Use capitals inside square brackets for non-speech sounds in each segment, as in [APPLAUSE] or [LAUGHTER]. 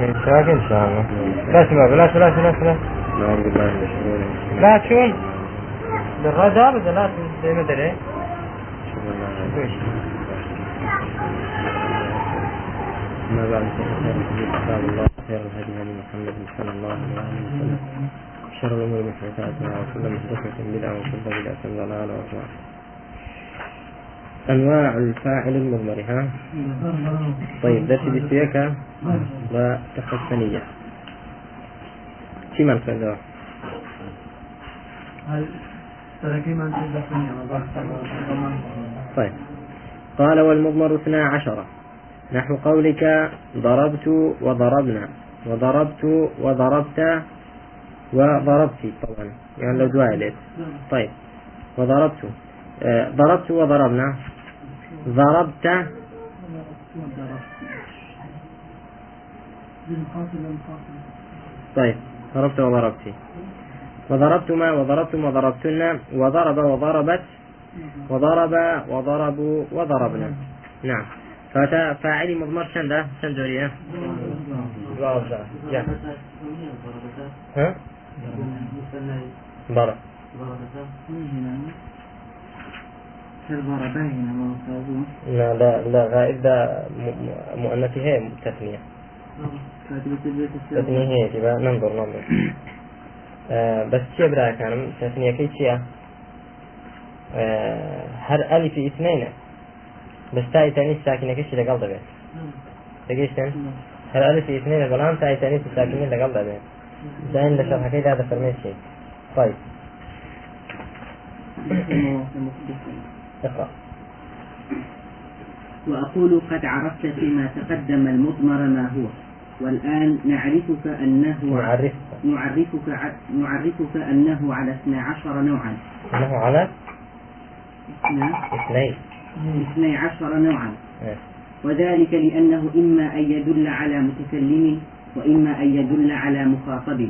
اشتراك ان شاء الله بس ما بلاش بلاش بلاش بلاش نعوذ بالله من شرور لا شون بالرجاء بدل لا ما ادري لا أما بعد كتاب الله خير الهدي هدي محمد صلى الله عليه وسلم شر الأمور محدثاتها وكل محدثة بدعة وكل بدعة ضلالة وكل أنواع الفاعل المضمر ها؟ طيب درس بسيكا وتحسنية كما الفائدة طيب. قال والمضمر اثنا عشر. نحو قولك ضربت وضربنا. وضربت وضربت وضربت طبعا. يعني لو دواء طيب. وضربت. آه، ضربت وضربنا. ضربت طيب ضربت وضربت. وضربتما وضربتم وضربتن وضرب وضربت. وضرب وضربوا وضربنا نعم. فتا فاعلي مضمر شن ده؟ شن جوريه لا لا لا غائب ده مؤنث هي تثنية. تثنية هي تبقى ننظر ننظر. آه بس شيء برا كان تثنية كي شيء آه هر ألف اثنين بس تاي تاني ساكنة كيش لقل دبي تجيشتن هر ألف اثنين بلان تاي تاني ساكنة لقل دبي زين لشرح كي هذا فرمي شيء طيب اقرأ. وأقول قد عرفت فيما تقدم المضمر ما هو. والآن نعرفك أنه نعرفك. نعرفك نعرفك أنه على 12 نوعا. أنه على اثنين. 12 نوعا. إيه. وذلك لأنه إما أن يدل على متكلم وإما أن يدل على مخاطب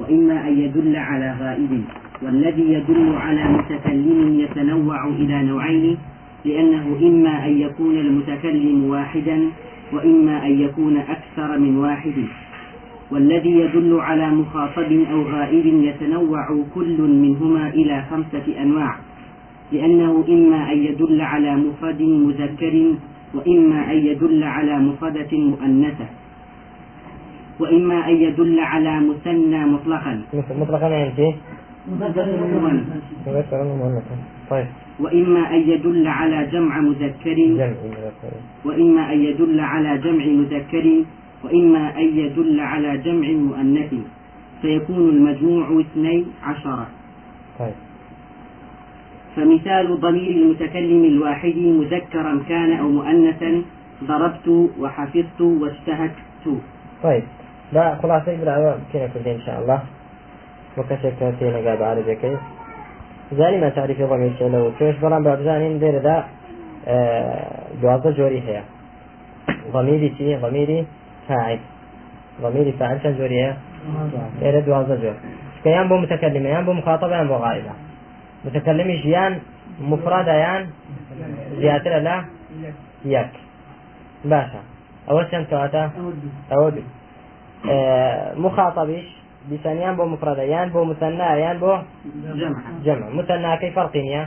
وإما أن يدل على غائب. والذي يدل على متكلم يتنوع إلى نوعين لأنه إما أن يكون المتكلم واحدا وإما أن يكون أكثر من واحد. والذي يدل على مخاطب أو غائب يتنوع كل منهما إلى خمسة أنواع. لأنه إما أن يدل على مفرد مذكر وإما أن يدل على مفردة مؤنثة. وإما أن يدل على مثنى مطلقا. مطلقا يعني مؤنث. مذكر ومؤنث طيب وإما أن يدل على جمع مذكر. جمع مذكر وإما أن يدل على جمع مذكر. وإما أن يدل على جمع مؤنث. فيكون المجموع اثني عشر. طيب فمثال ضمير المتكلم الواحد مذكرا كان أو مؤنثا ضربت وحفظت واجتهدت طيب. لا خلاصة يبرع كنا كل إن شاء الله. وكشك تينا قاب كيف زاني ما تعرفي ضمير شيء لو كيش بلان بابزانين دير ذا آه، جوازة جوري هي ضميري شي؟ ضميري فاعل. ضميري فاعل كان جوري هي دير جوازة جور. كيان بو متكلمة يان بو مخاطبة يان بو غائبة. متكلمي يان مفردة يان زيادة لا يك باشا. أول شيء كواتا أود. آه، بثانيان بو مفردة يان بو مثنى يان بو جمع جمع مثنى كي فرقين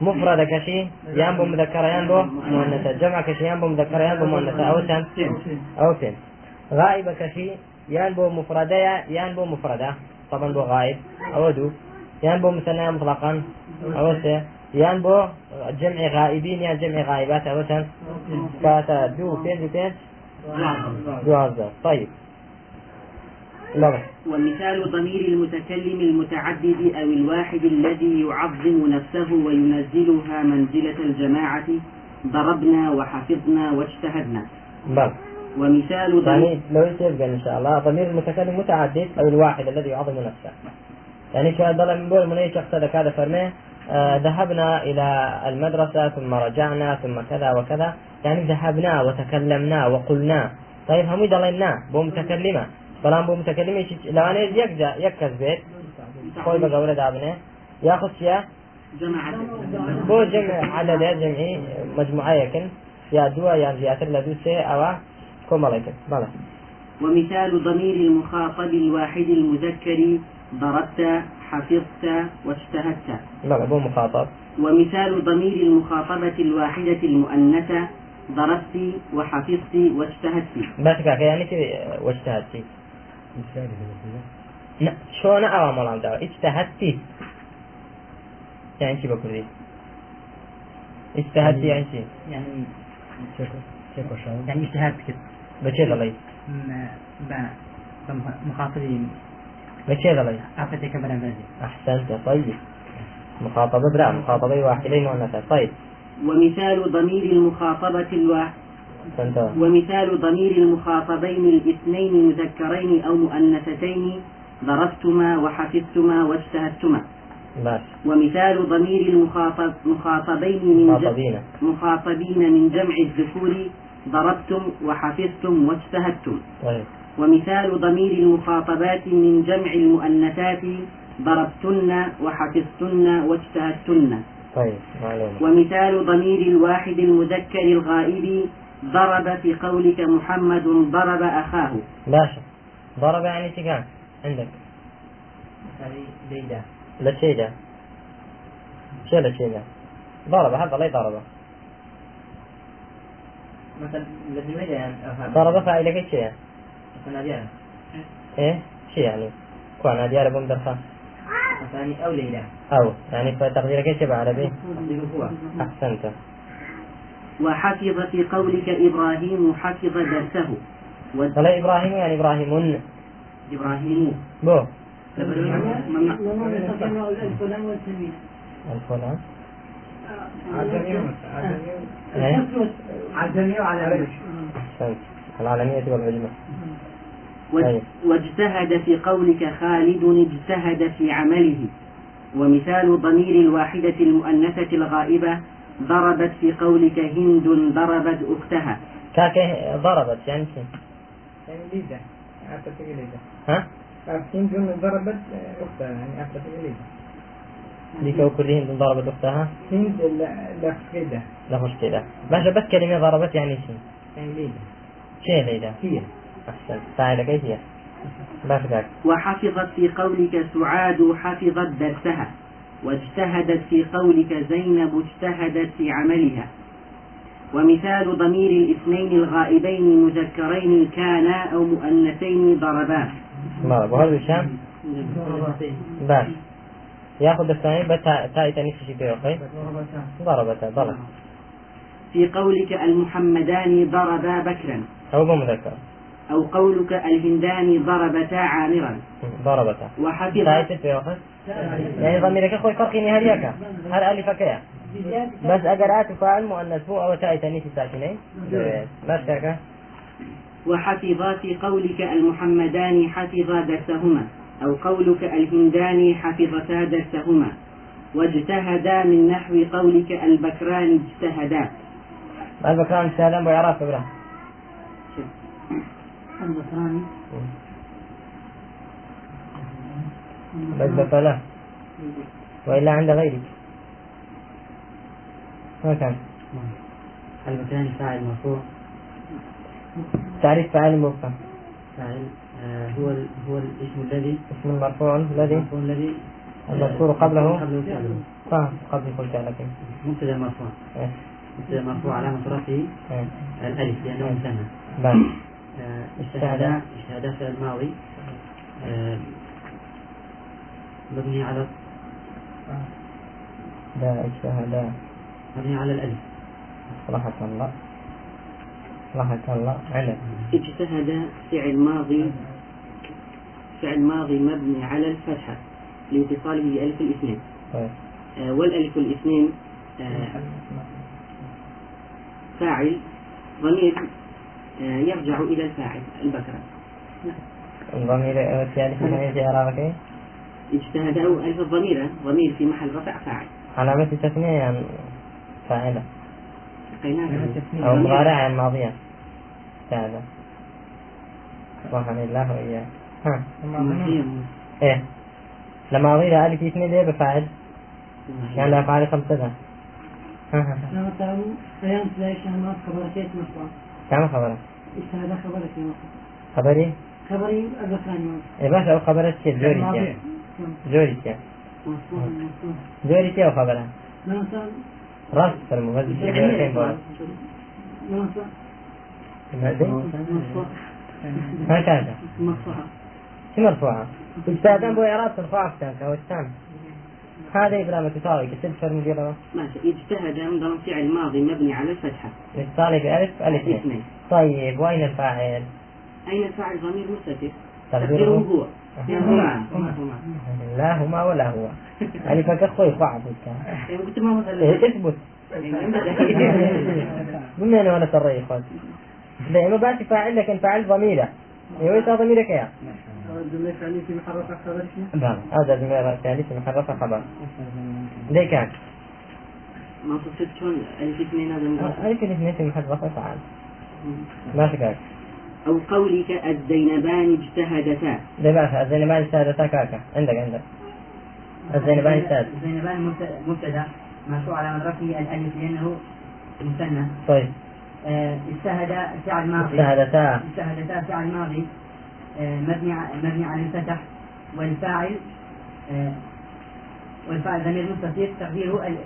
مفردة كشي يان بو مذكرة يان بو مؤنثة جمع كشي يان بو مذكرة يان بو مؤنثة أو سن أو سن غائبة كشي يان بو مفردة يان بو مفردة طبعا بو غائب أو دو يان بو مثنى مطلقا أو سن يان بو جمع غائبين يان جمع غائبات أو سن كاتا دو بيج بيج دو هزار طيب لا. ومثال ضمير المتكلم المتعدد أو الواحد الذي يعظم نفسه وينزلها منزلة الجماعة ضربنا وحفظنا واجتهدنا. بل ومثال ضمير يعني لو يتبقى إن شاء الله ضمير المتكلم متعدد أو الواحد الذي يعظم نفسه. يعني ضل من بول من أي شخص هذا فرمه آه، ذهبنا إلى المدرسة ثم رجعنا ثم كذا وكذا. يعني ذهبنا وتكلمنا وقلنا. طيب هم ضلينا بو متكلمه بلان بو متكلمه شي- لو أنا يكجا يكز بيت خوي بقى ولد ابنه ياخذ شيء جماعة بو جمع عدد جمعي. مجموعة يكن. يا دوا يا زياتر لدو سي أو ملكة بلا ومثال ضمير المخاطب الواحد المذكر. ضربت حفظت واجتهدت. لا مو مخاطب. ومثال ضمير المخاطبة الواحدة المؤنثة. ضربت وحفظت واجتهدت. بس كاك يعني واجتهدت. يعني شي بكردي اجتهدت يعني شي يعني يعني اجتهاد كده بچه دلي مخاطبين بچه دلي عفتك بدن بلدي أحسنت طيب مخاطبة بلا مخاطبة واحدين مؤنثة طيب ومثال ضمير المخاطبة الواحد. ومثال ضمير المخاطبين الاثنين مذكرين أو مؤنثتين ضربتما وحفظتما واجتهدتما باش. ومثال ضمير المخاطب مخاطبين من مخاطبين مخاطبين من جمع الذكور ضربتم وحفظتم واجتهدتم طيب. ومثال ضمير المخاطبات من جمع المؤنثات ضربتن وحفظتن واجتهدتن طيب معلومة. ومثال ضمير الواحد المذكر الغائب ضرب في قولك محمد ضرب أخاه. باشا ضرب يعني كان عندك. ليلى لا شيء ده شو لا شيء ده ضرب هذا لا ضربه. مثلا الذي يعني ضرب فاعل كل شيء مثلا إيه؟ شيء يعني؟ كون هذه عرب مدرسة ثاني أو ليلى. أو. يعني فتقديرك إيش بعربي هو. أحسنت. وحفظ في قولك إبراهيم حفظ درسه. ولا إبراهيم يعني إبراهيم إبراهيم. بو. الفلان. عدمي وعلى العالمية والعجمة واجتهد في قولك خالد اجتهد في عمله. ومثال ضمير الواحدة المؤنثة الغائبة ضربت في قولك هند ضربت أختها. كاكه ضربت يعني شيء يعني ليدا ليدا ها؟ هند ضربت أختها يعني أعتقد ليدا ديك كل هند ضربت أختها؟ هند لا مشكلة. لا مشكلة. ماشي بس كلمة ضربت يعني شيء يعني ليدا شيء ليدا هي. أحسن. فاعلة كيف هي؟ بس وحفظت في قولك سعاد حفظت درسها. واجتهدت في قولك زينب اجتهدت في عملها. ومثال ضمير الاثنين الغائبين مذكرين كانا أو مؤنثين ضربا. ضرب وهذا الشام؟ باش يأخذ الثاني بتاء تاء شيء أخي ضربتا ضرب في قولك المحمدان ضربا بكرا. أو مذكر. أو قولك الهندان ضربتا عامرا. ضربتا. وحفظ. يعني ضميرك أخوي فرقيني هل يكا هل ألفك يا بس أجر آت فاعل مؤنث هو أو تاء تانيث ساكنين بس وحفظا في قولك المحمدان حفظا درسهما. أو قولك الهندان حفظتا درسهما. واجتهدا من نحو قولك البكران اجتهدا. البكران اجتهدا بإعراب إبراهيم. البكران بل فلا وإلا عند غيرك. ما كان. المكان فاعل مرفوع. تعريف فاعل مرفوع فاعل آه هو هو الاسم الذي؟ اسم المرفوع الذي؟ الذي المذكور قبله؟ قبله فعله. فهم قبل كل فعل مبتدأ مرفوع. إيه. مبتدأ مرفوع علامة رفعه إيه. الألف لأنه مثنى بس اجتهد اجتهد فعل ماضي. آه مبني على لا اجتهد مبني على الألف. رحمة الله. رحمة الله. علم. اجتهد فعل ماضي فعل ماضي مبني على الفتحة لاتصاله بألف الاثنين. طيب. آه والألف الاثنين آه فاعل ضمير يرجع إلى الفاعل البكرة. الضمير الثالث من في إعرابك اجتهد أو ألف الضمير ضمير في محل رفع فاعل. علامة التثنية يعني فاعلة أو أو مضارع ماضية. هذا سبحان الله وإياه ها. إيه. لما أضيف ألف اثنين ليه بفاعل. يعني لا فاعل خمسة. ها. ها خبرك. كم خبرك؟ اجتهد خبرك مرفوع خبري خبري الثاني اي باش أو خبرت شي جوري تيا جوري تيا جوري تيا وخبرها مثلا راس فرمو بس بعد مثلا هكذا مصلحة شو مرفوعة؟ اجتهادان بو إعراب ترفع أفتاك أو الثاني هذا إبرام تساوي كتب فرم جرى ماشي. اجتهد انظر فعل ماضي مبني على الفتحة. اتصالي بألف ألف اثنين اثنين. طيب وين الفاعل؟ أين الفاعل؟ ضمير مستتر. تقديره؟ هو. هما لا هما ولا هو. [LAUGHS] يعني فك أخوي بعض قلت ما مثلا إيه تثبت بما أنا ولا ترى إخوان [LAUGHS] دائما باتي فاعل لكن فاعل ضميرة. أيوه ضميرك يا؟ الجملة الفعلية في محل رفع خبر؟ نعم هذا جملة الثالث محرفة خبر. ليه كان؟ ما تصير شلون ألف اثنين هذا ألف الاثنين في محرفة فعال ما شكاك. أو قولك الزينبان اجتهدتا. بقى الزينبان السادة كاكا عندك عندك. الزينبان السادة زينبان مبتدا مبتدأ. مرفوع على مدركه الألف لأنه مثنى. طيب. آه، اجتهد فعل ماضي. اجتهدتا. اجتهدتا فعل ماضي. مبني ع- مبني على الفتح والفاعل آه، والفاعل ضمير مستتر تقديره ال-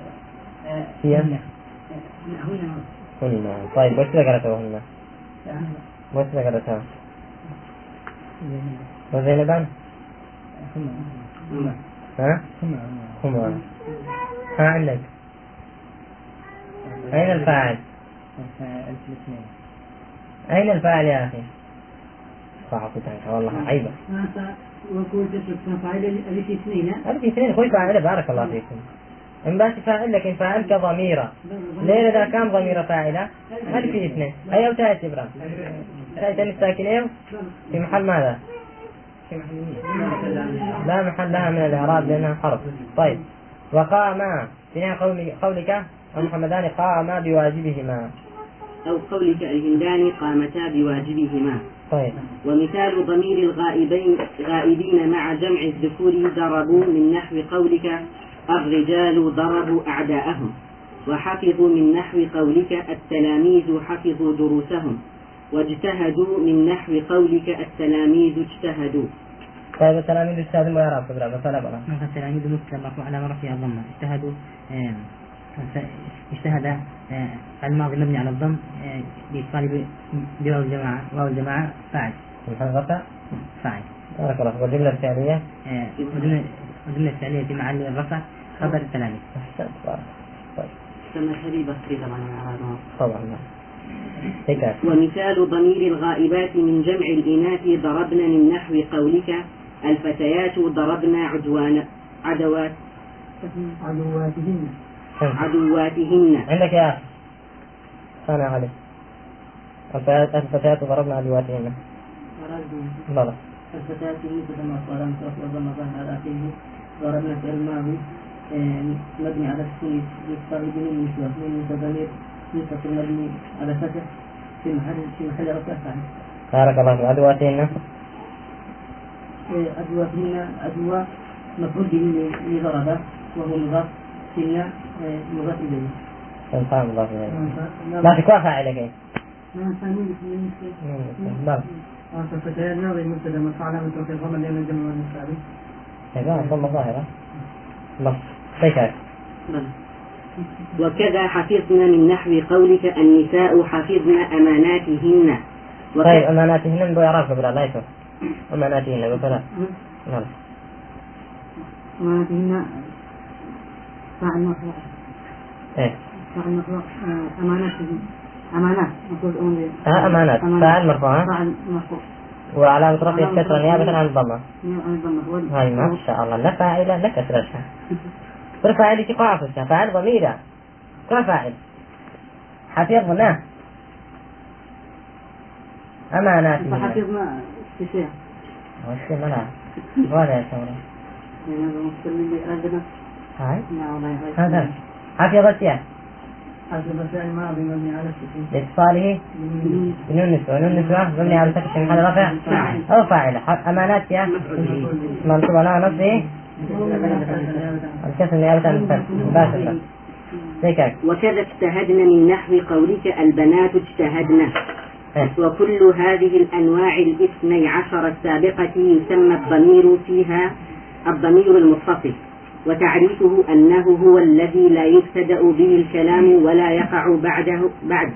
آه، هي؟ هن آه، هن هن طيب وش ذكرته هن؟ وش ذكرته؟ وزينبان؟ ها؟ هما ها عندك أين الفاعل؟ أين الفاعل يا أخي؟ صعب عنك والله عيبة ألف اثنين هذه في اثنين. خوي فاعلة بارك الله فيكم. إن بس فاعل لكن فاعل كضميرة ليه إذا كان ضميرة فاعلة؟ هل في اثنين. أي أو تأتي إبراهيم تأتي الساكنين في محل ماذا؟ لا محل لها من الإعراب لأنها حرف طيب. وقام في نهاية قولي- قولك المحمدان قاما بواجبهما. أو قولك الهندان قامتا بواجبهما. طيب. ومثال ضمير الغائبين غائبين مع جمع الذكور ضربوا من نحو قولك الرجال ضربوا أعداءهم وحفظوا من نحو قولك التلاميذ حفظوا دروسهم واجتهدوا من نحو قولك التلاميذ اجتهدوا. طيب التلاميذ ما يعرف إبراهيم مثلا بقى مثل التلاميذ مسلم على مرفع الضمة. اجتهدوا آه، اجتهد آه، الماضي مبني على الضم آه، ب- بواو الجماعة واو الجماعة فاعل. رفع فاعل. بارك الله فيك. والجملة الثانية آه، وجملة الثانية في محل الرفع خبر التلاميذ أحسنت بارك طبعا ومثال ضمير الغائبات من جمع الإناث ضربن من نحو قولك الفتيات ضربن عدوان عدوات. عدواتهن. عدواتهن. عندك يا أنا علي الفتيات ضربنا عدواتهن. غلط الفتاة مثل ما قال مصرف وضم على آخره ضربنا في الماضي آه، مبني على السكون يقتضي به النسوة من ضمير نسبة مبني على فتح في محل في محل رفع فاعل بارك الله فيك. عدواتهن؟ آه، أدواتهن أدوى مفعول به لضرب وهو مضاف آه، مضاف إليه ما تكون كيف ناظر مرفوع علامة رفع الضمة لأن الجمع والمساوي هذا ضم ظاهرة وكذا حفظن من نحو قولك النساء حفظن أماناتهن. طيب أماناتهن بو يعرف قبل لا يشوف أماناتهن غلط أماناتهن فاعل مرفوع إيه. مرفوع آه، أمانات. أمانات. مفروض أمر ها أمانات. فاعل مرفوع؟ فاعل مرفوع. وعلامة رفع الكسرة نيابة عن الضمة. عن الضمة. هو هاي ما شاء الله. لا فاعلة لا كسرتها فاعل تقع في فاعل ضميرة كم فاعل. حفظنا أماناتهن فحفظنا استشاع وش ملا ولا يا ثورة يعني هذا. اللي هاي هاي هذا حفظت يا حفظ فعل ماضي مبني على السكون لإتصاله؟ بنون النسوة نون النسوة مبني على فتح في محل رفع أو فاعلة. ح- أمانات يا؟ منصوب على نصبه الكسر نيابة عن الفتح مباشرة. هيك وكذا اجتهدن من نحو قولك البنات اجتهدن. إيه. وكل هذه الأنواع الاثني عشر السابقة يسمى الضمير فيها الضمير المتصل وتعريفه أنه هو الذي لا يبتدأ به الكلام ولا يقع بعده بعد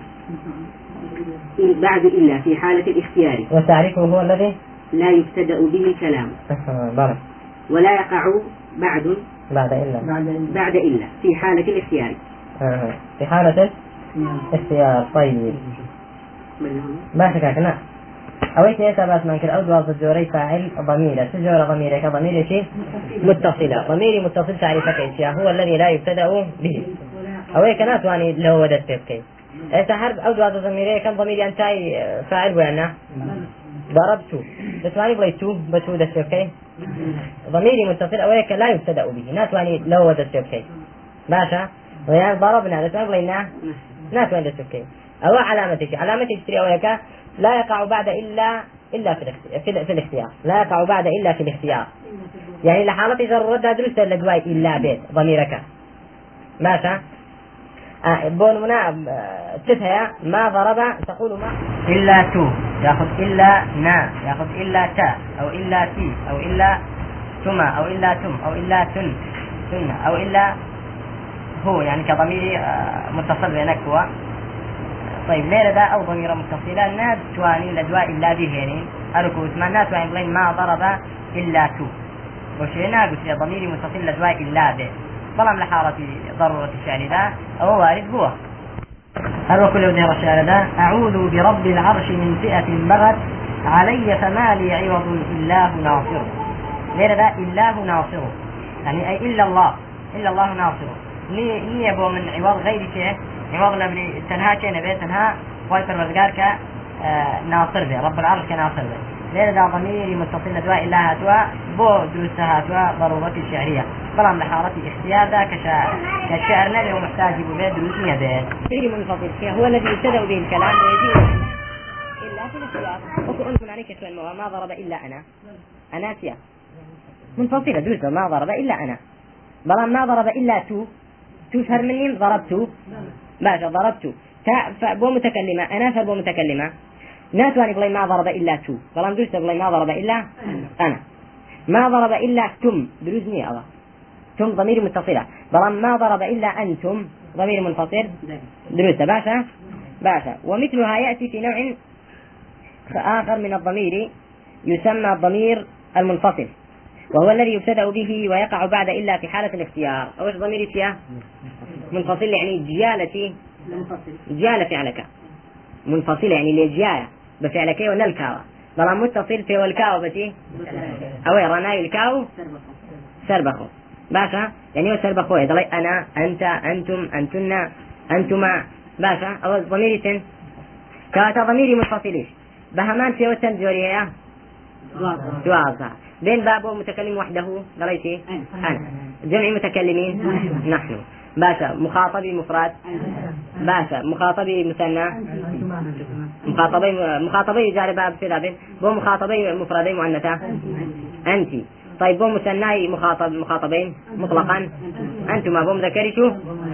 بعد إلا في حالة الاختيار. وتعريفه هو الذي لا يبتدأ به الكلام. بارك. ولا يقع بعد بعد إلا. بعد إلا. في حالة الاختيار. في حالة اختيار طيب. ما شكاك أويت يسا بس من كل أود الجوري فاعل ضميرة سجور ضميرة كضمير شيء؟ متصلة. ضميري متصل تعريفك إيش هو الذي لا يبتدأ به. أويك ناس واني لو ودت تبكي إيسا حرب أود ضميرة كم ضميري أنتاي فاعل ويانا ضربت. بس ماني بغيتو بتو دست بكي ضميري متصل أويك لا يبتدأ به. ناس واني لو ودت بكي باشا؟ ويا ضربنا. بس ما بغينا ناس وين دست بكي أو علامتك. علامتك تشتري أويك. لا يقع بعد إلا إلا في الاختيار في الاختيار. لا يقع بعد إلا في الاختيار. يعني لحالة جردها درست لدواي إلا بيت ضميرك. ماشى آه بون منا آه، تتهيا ما ضرب تقول ما؟ إلا تو. ياخذ إلا نا. ياخذ إلا تا. أو إلا تي. أو إلا تما. أو إلا تم. أو إلا تن. تن. أو إلا هو. يعني كضمير آه، متصل بينك هو. طيب ليلة دا أو ضمير متصلة. ناد تواني لدواء إلا بهينين أركو ما ناتواني بلين ما ضرب إلا تو. وشينا قلت يا ضميري متصل لدواء إلا به بلام لحالة ضرورة الشعر ذا أو وارد هو. هل كل ودير الشعر ذا أعوذ برب العرش من فئة بغت علي فما لي عوض إلا هو ناصره ليلة ذا إلا هو ناصره يعني أي إلا الله إلا الله ناصره ني يبو من عوض غير شيء عوض لبني تنها كي نبي تنها خوي پروردگار ك آه، ناصر به رب العرش كناصر به ليلة دا ضميري متصل دواء إلا هاتوا بو دروس هاتوا ضرورة الشعرية بلام لحارة اختيار دا كشاعر كشعر نبي ومحتاج به دروس نبي ضميري منفصل هو الذي يبتدأ به الكلام ويجيب إلا في الاختيار. عليك شوي ما ضرب إلا أنا. أناسيا. منفصلة دروس ما ضرب إلا أنا. بلام ما ضرب إلا تو. تشهر مني ضربت باشا ضربت. تا متكلمة. أنا فبو متكلمة. ناتواني بلاي ما ضرب إلا تو. بلان دوشت بلاي ما ضرب إلا أنا. ما ضرب إلا تم. دروزني الله. تم ضمير متصلة. بلان ما ضرب إلا أنتم. ضمير منفصل. دروس. باشا باشا ومثلها يأتي في نوع آخر من الضمير يسمى الضمير المنفصل. وهو الذي يبتدأ به ويقع بعد إلا في حالة الاختيار. أو ضمير فيها منفصل يعني جيالتي. جيالة فعلك منفصل يعني اللي جيالة بفعلك ونلكاوة بلا متصل في والكاو بتي أو رناي الكاو؟ سربخو. باشا يعني هو سربخو. يدلي أنا أنت أنتم أنتن أنتما. باشا أو ضميري تن. كاتا ضميري منفصليش بهمان في وتن جوريا جوازا بين باب متكلم وحده. قريتي أنا. جمع متكلمين؟ نحن. باشا مخاطبي مفرد باشا مخاطبي مثنى. مخاطبي مخاطبي جاري باب في باب بو مخاطبي مفردي مؤنثة أنت. طيب بو مثنى مخاطب مخاطبين مطلقا. أنتما بو مذكري شو؟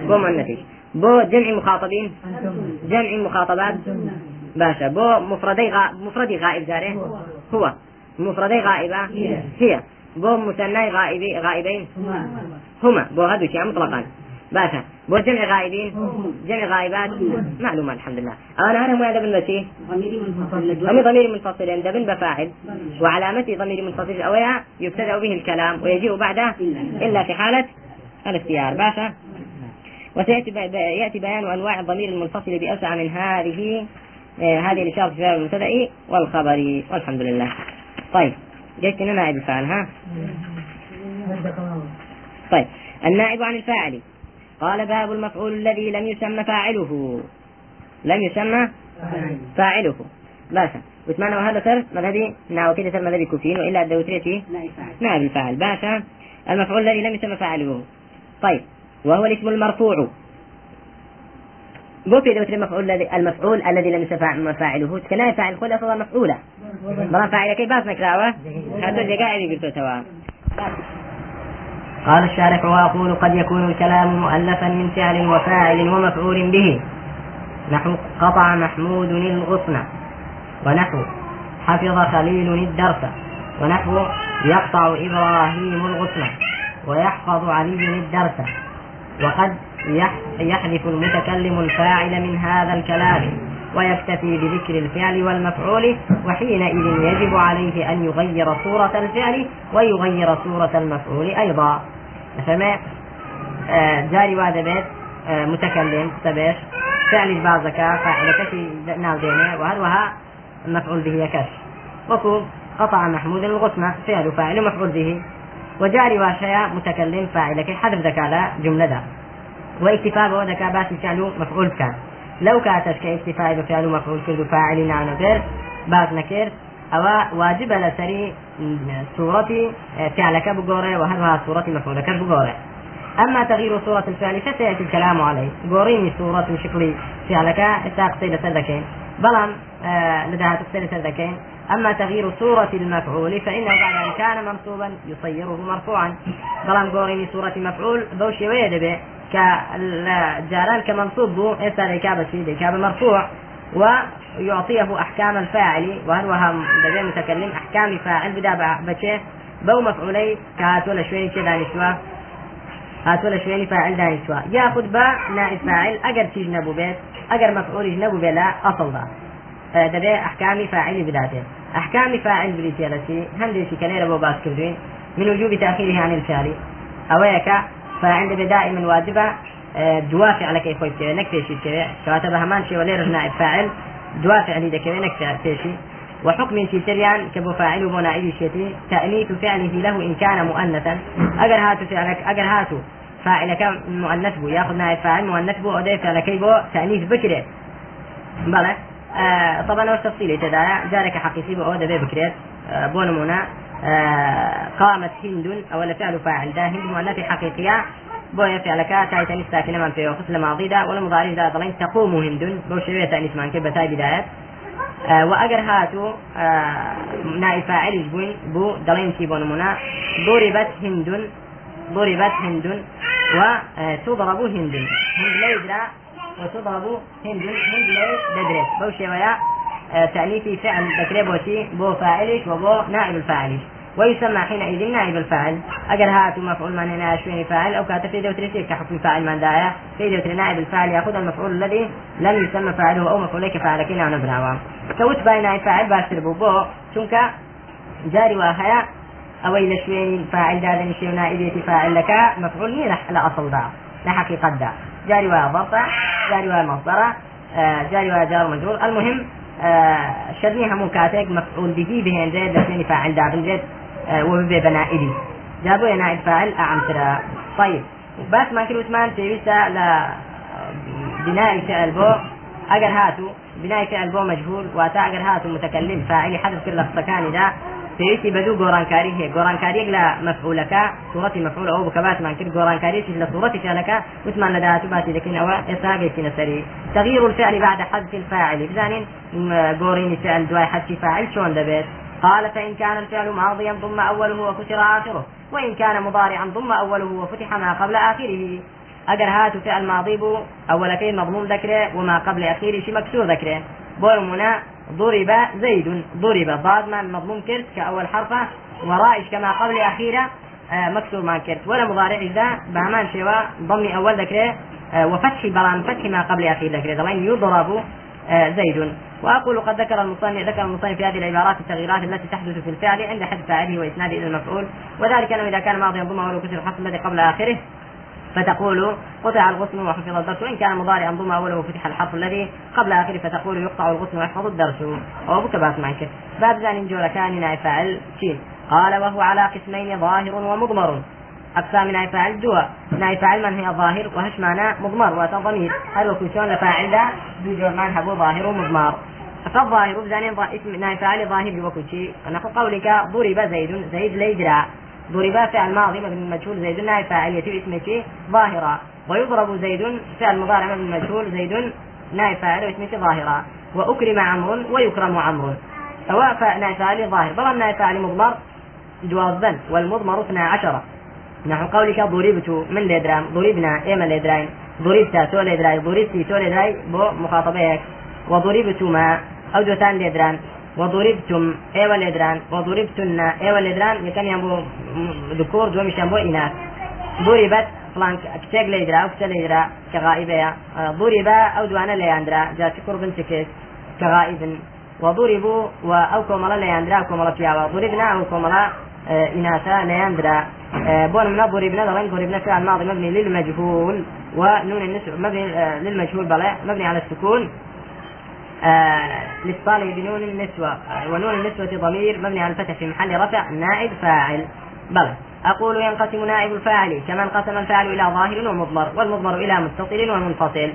بو مؤنثي بو جمع مخاطبين. جمع مخاطبات. باشا بو مفردي غا مفردي غائب جاري. هو. مفردي غائبة. هي. بو مثنى غائبي غائبين. هما. بو هذا شيء مطلقا. باشا بو جمع غائبين. جمع غائبات. معلومة الحمد لله أنا أنا مؤدب المسيح ضمير ضمير منفصل. عند بن بفاعل. وعلامته ضمير منفصل. أويا يبتدأ به الكلام ويجيء بعده إلا. في حالة الاختيار. باشا. وسيأتي يأتي بيان أنواع الضمير المنفصل بأوسع من هذه آه، هذه الإشارة في المبتدأ والخبر. والحمد لله طيب جيت هنا نائب الفاعل ها؟ طيب النائب عن الفاعل. قال باب المفعول الذي لم يسمى فاعله. لم يسمى فاعله. باشا وثمان وهذا سر مذهبي. نعم كده سر مذهبي كوفين وإلا الدوتريتي نائب الفاعل باشا المفعول الذي لم يسمى فاعله. طيب. وهو الاسم المرفوع. مو في دوت المفعول الذي المفعول الذي لم يسمى فاعله. كنا فاعل خذ أصلا مفعولة مرة فاعل كيف باس نكراوة هذا اللي قاعد يقول توا قال الشارح وأقول قد يكون الكلام مؤلفا من فعل وفاعل ومفعول به. نحو قطع محمود الغصن. ونحو حفظ خليل الدرس. ونحو يقطع إبراهيم الغصن. ويحفظ علي الدرس. وقد يحذف المتكلم الفاعل من هذا الكلام. ويكتفي بذكر الفعل والمفعول وحينئذ يجب عليه أن يغير صورة الفعل ويغير صورة المفعول أيضا. فما آه، جاري بيت آه، متكلم تبش فعل بعضك فاعل كشي دينه وهروها مفعول به كش وكو قطع محمود الغصن فعل فاعل مفعول به. وجاري واشياء متكلم فاعل كي حذف ذكاء جملة دا واكتفاء ذكاء باسي فعل مفعول كان لو كاتش كاكتفاء بفعل مفعول كردو فاعل نعنى بير باز نكر أو واجب لسري صورة فعلك بقورة وهذا صورة مفعولك بقورة. أما تغيير صورة الفعل فسيأتي الكلام عليه. قوريني صورة شكلي فعلك استاقصي لسردكين بلان آه لدها تقصي لسردكين أما تغيير صورة المفعول فإنه بعد أن كان منصوبا يصيره مرفوعا. بلان قوريني صورة مفعول بوشي ويدبه كجاران كمنصوب بو إسا لكابة شيء لكابة مرفوع. ويعطيه أحكام الفاعل وهروها دبي متكلم؟ أحكام فاعل بدا بچه. بو مفعولي كهاتو لشويني كده نشوه هاتو لشويني فاعل دانشوا ياخذ با نائب فاعل اگر تيج نبو بيت اگر مفعول نبو بلا اصل دا دبي احكام فاعل بداته احكام فاعل بريتيالتي هندي شي كان ربو باس من وجوب تاخيره عن الفعل. اويك فاعل دبي دائما واجبة دوافع على كيف يكتب نكتشي كذا كاتب همان شيء ولا نائب فاعل. دوافع لي دكتور نكتشي وحكم تيتريان كبو فاعل ومناعي شيتي تأنيث فعله له إن كان مؤنثا. أجر هاتو فعلك أجر هاتو. فاعلك مؤنث بو. يأخذ نائب فاعل مؤنث بو. أدي فعلك بو تأنيث بكرة. بلى؟ آه طبعا والتفصيل تدايا جارك حقيقي بو. أدي بكرة. آه بو نمونا آه قامت هند أو فعل فاعل ده هند مؤنث حقيقية. بو فعلك تايتني ساكنة من في وقت الماضي ده والمضارع ده ضلين تقوم هند. بو شوية تأنيث من كبة بداية. آه وأجر هاتو آه نائب فاعل بوين بو دلين تي بونمونا ضربت هند ضربت هند وتضرب هند. لا يدرى وتضرب هند. هند لا بوشي ويا آه تأليفي فعل بكري بوشي بو فاعلش وبو نائب الفاعلش ويسمى حينئذ نائب الفاعل. أجر هاتوا مفعول من هنا شوين فاعل أو كاتب في دوتري كحكم فاعل من دايا في دوتري نائب الفاعل يأخذ المفعول الذي لم يسمى فاعله أو مفعول كفاعل كنا نبراوا سوت باي نائب فاعل باشر بو شنك جاري وهيا أو إلى شوين فاعل دادن شيء نائبية فاعل لك مفعول مين لا أصل دا لا حقيقة دا. جاري وضبط جاري ومصدر آه جاري وجار مجرور. المهم آه شرني همو كاتك مفعول به بهن زيد لسنين فاعل دابن زيد وببي بنائبي. جابوا نائب فاعل أعم ترى. طيب بس ما كل عثمان تيوسا ل بناء فعل بو. أجر هاتو بناء فعل بو مجهول واتا أجر هاتو متكلم فاعل حذف كل السكان ده تيوسي بدو جورانكاري هي. جورانكاري لا مفعولك صورة مفعول أو بكبات ما كل جورانكاري لا صورة فعلك عثمان لداتو باتي لكن أو إساقي في نسري تغيير الفعل بعد حذف الفاعل. بزانين جوريني فعل دواي حذف فاعل شلون دبيت؟ قال فإن كان الفعل ماضيا ضم أوله وكسر آخره. وإن كان مضارعا ضم أوله وفتح ما قبل آخره. أجر هات فعل ماضي بو. أول كين مضموم ذكره وما قبل أخيره شي مكسور ذكره. بولمنا ضرب زيد. ضرب ضاد ما مضموم كرت كأول حرفة. ورائش كما قبل أخيرة آه مكسور ما كرت. ولا مضارع إذا بهمان شوا ضم أول ذكرة آه وفتح بلان فتح ما قبل أخير ذكرة. ضمين يضرب آه زيد. وأقول قد ذكر المصنف ذكر المصنف في هذه العبارات التغييرات التي تحدث في الفعل عند حد فاعله وإسناده إلى المفعول. وذلك أنه إذا كان ماضيا ضم أوله كسر الحرف الذي قبل آخره. فتقول قطع الغصن وحفظ الدرس وإن كان مضارعا ضم أوله فتح الحرف الذي قبل آخره فتقول يقطع الغصن ويحفظ الدرس. بك باس معك. باب زان جول كان نائب فاعل شين قال وهو على قسمين ظاهر ومضمر. أقسام نائب فاعل جوا من هي ظاهر وهش معناه مضمر وتضمير هل وكيشون لفاعل ده بيجور معنى هو ظاهر ومضمر. فالظاهر بزانين اسم نائب ظاهر وكيشي نحو قولك ضرب زيد زيد ليجرى. ضرب فعل ماضي مبني المجهول زيد نائب فاعلية اسمه ظاهرة ويضرب زيد فعل مضارع مبني المجهول زيد نائب فاعل واسمه ظاهرة وأكرم عمرو ويكرم عمرو. سواء نائب فاعل ظاهر. بل نائب فاعل مضمر جوازا والمضمر اثنا عشر. نحو قولك ضربت من لدرام ضربنا من لدراين ضربت تو لدراي ضربتي تو لدراي بو مخاطبيك وضربتما أو دوتان ليدران وضربتم أيوه ليدران وضربتن أيوه ليدران يكن ينبو ذكور دومش ينبو إناث ضربت فلان كتاق ليدرا أو كتا ليدرا كغائبة ضرب أو دوانا لياندرا جاء شكر بنت كيس كغائب وضربوا أو كوملا لياندرا أو كوملا فيها ضربنا أو كوملا إناثا لياندرا. بون من ضربنا ضربنا ضربنا فعل ماضي مبني للمجهول. ونون النسب مبني للمجهول بلا مبني على السكون. آه للصالح بنون النسوة. آه ونون النسوة ضمير مبني على الفتح في محل رفع نائب فاعل. بلى. أقول ينقسم نائب الفاعل كما انقسم الفاعل إلى ظاهر ومضمر والمضمر إلى متصل ومنفصل.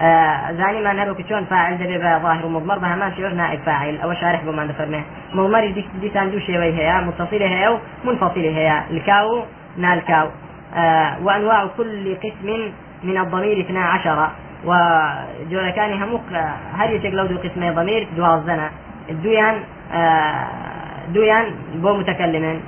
آه زاني ما نروك شون فاعل دبيبا ظاهر ومضمر بها ما شعور نائب فاعل. أو شارح بما فرمه مضمر دي دي ساندو شوي هي متصل هي منفصل هي الكاو نالكاو آه وأنواع كل قسم من الضمير 12 كان هموك هل يتقلو دو قسمي ضمير دوازنا دويان آه دويان بو متكلمين.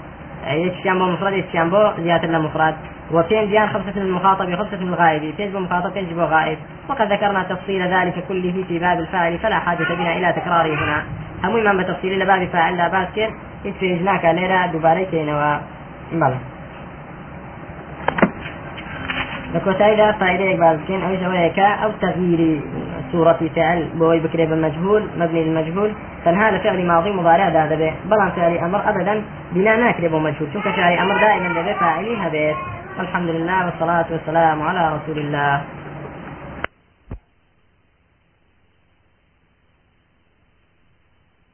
يتشيان بو مفرد بو زيادة لمفرد وفين ديان خمسة من المخاطب خمسة من الغائب. تنجب مخاطب تنجب غائب؟ وقد ذكرنا تفصيل ذلك كله في باب الفاعل فلا حاجة بنا إلى تكراره هنا. هم من بتفصيل باب فاعل لا باس كير. يتفيجناك ليرا دوباريتين و بلى لكوتايدا فائدة بازكين أو شوية أو تغيير صورة فعل بوي بكري بالمجهول مبني للمجهول. فهذا فعل ماضي مضارع هذا به. بلان فعل أمر أبدا بلا ناكر مجهول شوف فعل أمر دائما به فاعلي هبيت الحمد لله والصلاة والسلام على رسول الله.